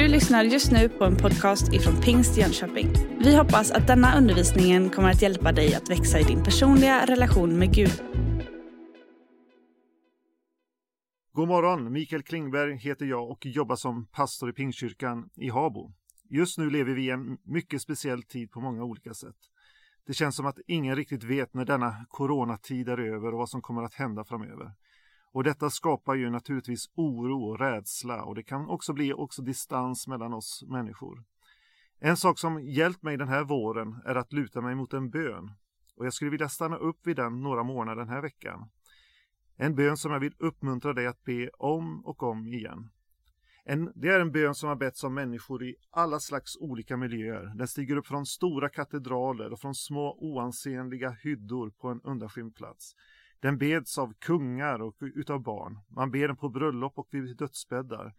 Du lyssnar just nu på en podcast ifrån Pingst Jönköping. Vi hoppas att denna undervisning kommer att hjälpa dig att växa i din personliga relation med Gud. God morgon! Mikael Klingberg heter jag och jobbar som pastor i Pingstkyrkan i Habo. Just nu lever vi i en mycket speciell tid på många olika sätt. Det känns som att ingen riktigt vet när denna coronatid är över och vad som kommer att hända framöver. Och detta skapar ju naturligtvis oro och rädsla och det kan också bli också distans mellan oss människor. En sak som hjälpt mig den här våren är att luta mig mot en bön. Och jag skulle vilja stanna upp vid den några månader den här veckan. En bön som jag vill uppmuntra dig att be om och om igen. En, det är en bön som har betts av människor i alla slags olika miljöer. Den stiger upp från stora katedraler och från små oansenliga hyddor på en undanskymd plats. Den beds av kungar och utav barn. Man ber den på bröllop och vid dödsbäddar.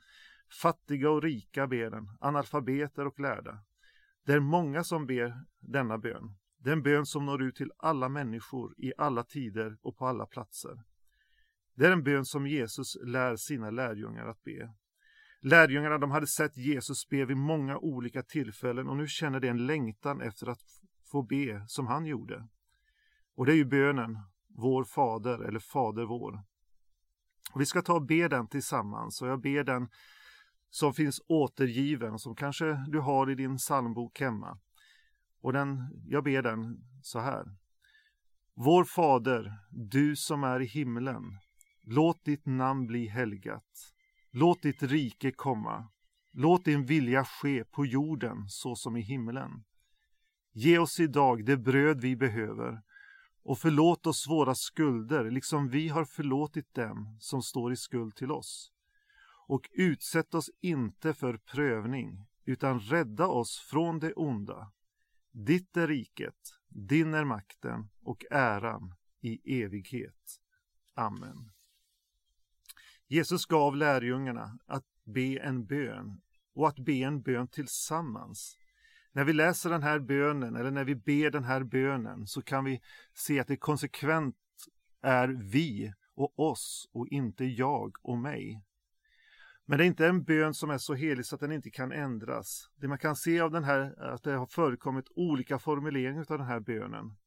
Fattiga och rika ber den, analfabeter och lärda. Det är många som ber denna bön. Det är en bön som når ut till alla människor i alla tider och på alla platser. Det är en bön som Jesus lär sina lärjungar att be. Lärjungarna de hade sett Jesus be vid många olika tillfällen och nu känner de en längtan efter att få be som han gjorde. Och det är ju bönen vår Fader eller Fader vår. Och vi ska ta och be den tillsammans och jag ber den som finns återgiven som kanske du har i din psalmbok hemma. Och den, jag ber den så här. Vår Fader, du som är i himlen. Låt ditt namn bli helgat. Låt ditt rike komma. Låt din vilja ske på jorden så som i himlen. Ge oss idag det bröd vi behöver och förlåt oss våra skulder liksom vi har förlåtit dem som står i skuld till oss. Och utsätt oss inte för prövning utan rädda oss från det onda. Ditt är riket, din är makten och äran i evighet. Amen. Jesus gav lärjungarna att be en bön och att be en bön tillsammans. När vi läser den här bönen eller när vi ber den här bönen så kan vi se att det konsekvent är vi och oss och inte jag och mig. Men det är inte en bön som är så helig så att den inte kan ändras. Det man kan se av den här är att det har förekommit olika formuleringar av den här bönen.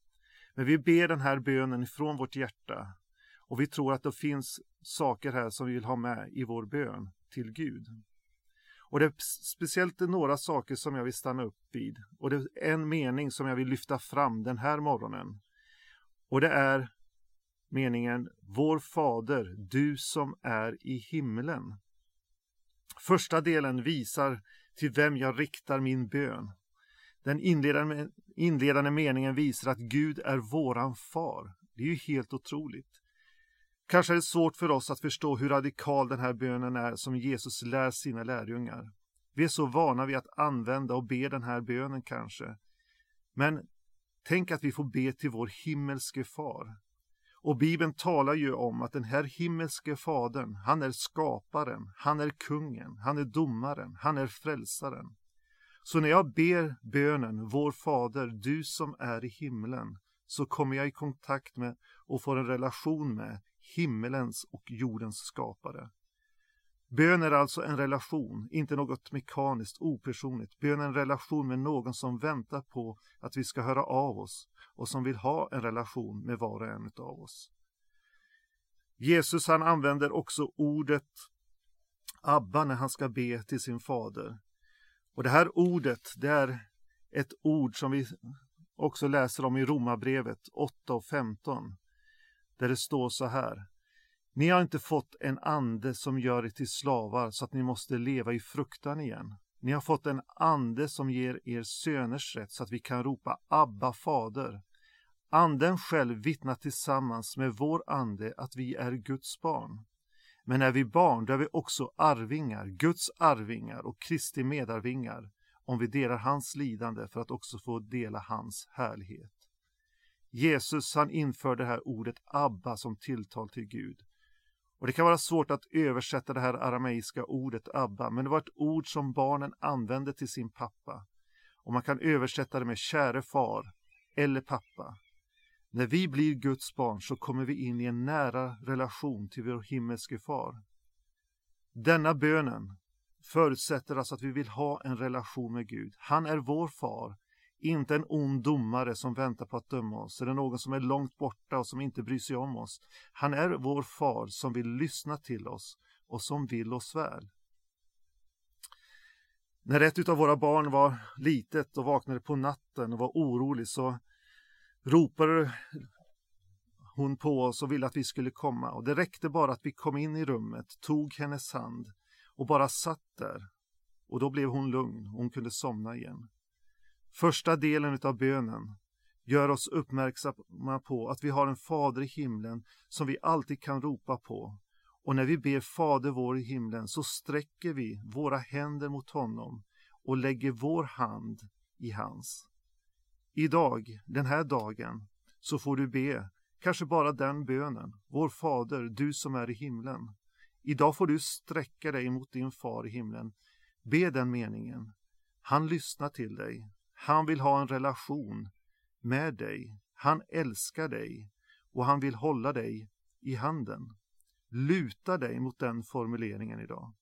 Men vi ber den här bönen ifrån vårt hjärta och vi tror att det finns saker här som vi vill ha med i vår bön till Gud. Och det är speciellt några saker som jag vill stanna upp vid. Och det är en mening som jag vill lyfta fram den här morgonen. Och det är meningen Vår Fader, du som är i himlen. Första delen visar till vem jag riktar min bön. Den inledande, inledande meningen visar att Gud är våran far. Det är ju helt otroligt. Kanske är det svårt för oss att förstå hur radikal den här bönen är som Jesus lär sina lärjungar. Vi är så vana vid att använda och be den här bönen kanske. Men tänk att vi får be till vår himmelske far. Och Bibeln talar ju om att den här himmelske fadern, han är skaparen, han är kungen, han är domaren, han är frälsaren. Så när jag ber bönen, vår fader, du som är i himlen, så kommer jag i kontakt med och får en relation med himmelens och jordens skapare. Bön är alltså en relation, inte något mekaniskt, opersonligt. Bön är en relation med någon som väntar på att vi ska höra av oss och som vill ha en relation med var och en av oss. Jesus han använder också ordet Abba när han ska be till sin fader. Och det här ordet, det är ett ord som vi också läser om i Romarbrevet 8 och 15 där det står så här. Ni har inte fått en ande som gör er till slavar så att ni måste leva i fruktan igen. Ni har fått en ande som ger er söners rätt så att vi kan ropa Abba fader. Anden själv vittnar tillsammans med vår ande att vi är Guds barn. Men är vi barn, då är vi också arvingar, Guds arvingar och Kristi medarvingar, om vi delar hans lidande för att också få dela hans härlighet. Jesus han inför det här ordet Abba som tilltal till Gud. Och Det kan vara svårt att översätta det här arameiska ordet Abba, men det var ett ord som barnen använde till sin pappa. Och man kan översätta det med käre far eller pappa. När vi blir Guds barn så kommer vi in i en nära relation till vår himmelske far. Denna bönen förutsätter alltså att vi vill ha en relation med Gud. Han är vår far, inte en ond domare som väntar på att döma oss eller någon som är långt borta och som inte bryr sig om oss. Han är vår far som vill lyssna till oss och som vill oss väl. När ett av våra barn var litet och vaknade på natten och var orolig så ropade hon på oss och ville att vi skulle komma och det räckte bara att vi kom in i rummet, tog hennes hand och bara satt där och då blev hon lugn och hon kunde somna igen. Första delen av bönen gör oss uppmärksamma på att vi har en fader i himlen som vi alltid kan ropa på. Och när vi ber Fader vår i himlen så sträcker vi våra händer mot honom och lägger vår hand i hans. Idag, den här dagen, så får du be kanske bara den bönen. Vår Fader, du som är i himlen. Idag får du sträcka dig mot din far i himlen. Be den meningen. Han lyssnar till dig. Han vill ha en relation med dig. Han älskar dig och han vill hålla dig i handen. Luta dig mot den formuleringen idag.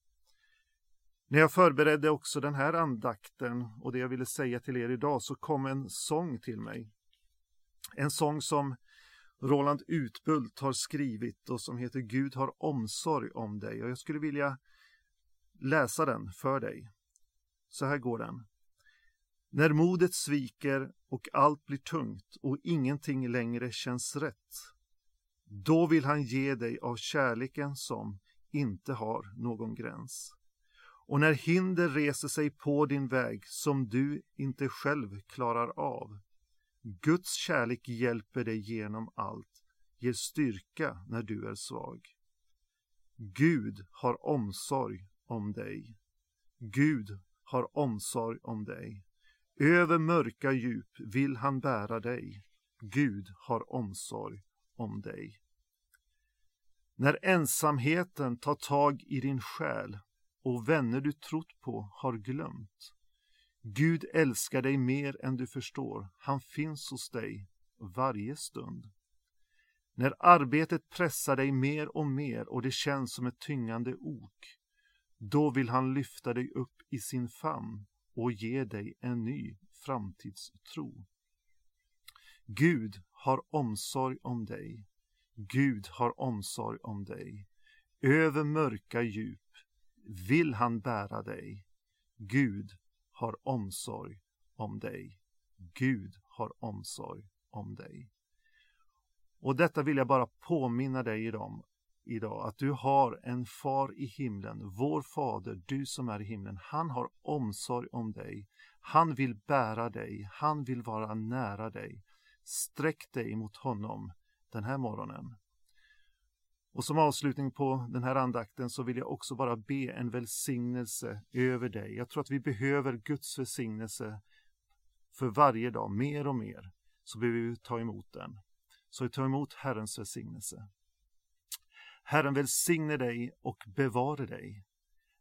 När jag förberedde också den här andakten och det jag ville säga till er idag så kom en sång till mig. En sång som Roland Utbult har skrivit och som heter Gud har omsorg om dig och jag skulle vilja läsa den för dig. Så här går den. När modet sviker och allt blir tungt och ingenting längre känns rätt. Då vill han ge dig av kärleken som inte har någon gräns. Och när hinder reser sig på din väg som du inte själv klarar av. Guds kärlek hjälper dig genom allt, ger styrka när du är svag. Gud har omsorg om dig. Gud har omsorg om dig. Över mörka djup vill han bära dig. Gud har omsorg om dig. När ensamheten tar tag i din själ och vänner du trott på har glömt. Gud älskar dig mer än du förstår. Han finns hos dig varje stund. När arbetet pressar dig mer och mer och det känns som ett tyngande ok, då vill han lyfta dig upp i sin famn och ge dig en ny framtidstro. Gud har omsorg om dig. Gud har omsorg om dig. Över mörka djup vill han bära dig. Gud har omsorg om dig. Gud har omsorg om dig. Och detta vill jag bara påminna dig om idag, att du har en far i himlen, vår fader, du som är i himlen. Han har omsorg om dig. Han vill bära dig. Han vill vara nära dig. Sträck dig mot honom den här morgonen. Och som avslutning på den här andakten så vill jag också bara be en välsignelse över dig. Jag tror att vi behöver Guds välsignelse för varje dag, mer och mer, så behöver vi ta emot den. Så vi tar emot Herrens välsignelse. Herren välsigne dig och bevare dig.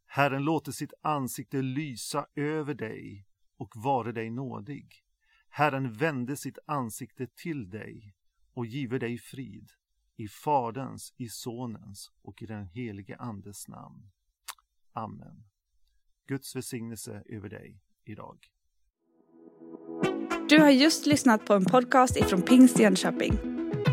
Herren låter sitt ansikte lysa över dig och vare dig nådig. Herren vände sitt ansikte till dig och give dig frid. I Faderns, i Sonens och i den helige Andes namn. Amen. Guds välsignelse över dig idag. Du har just lyssnat på en podcast ifrån Pingst Jönköping.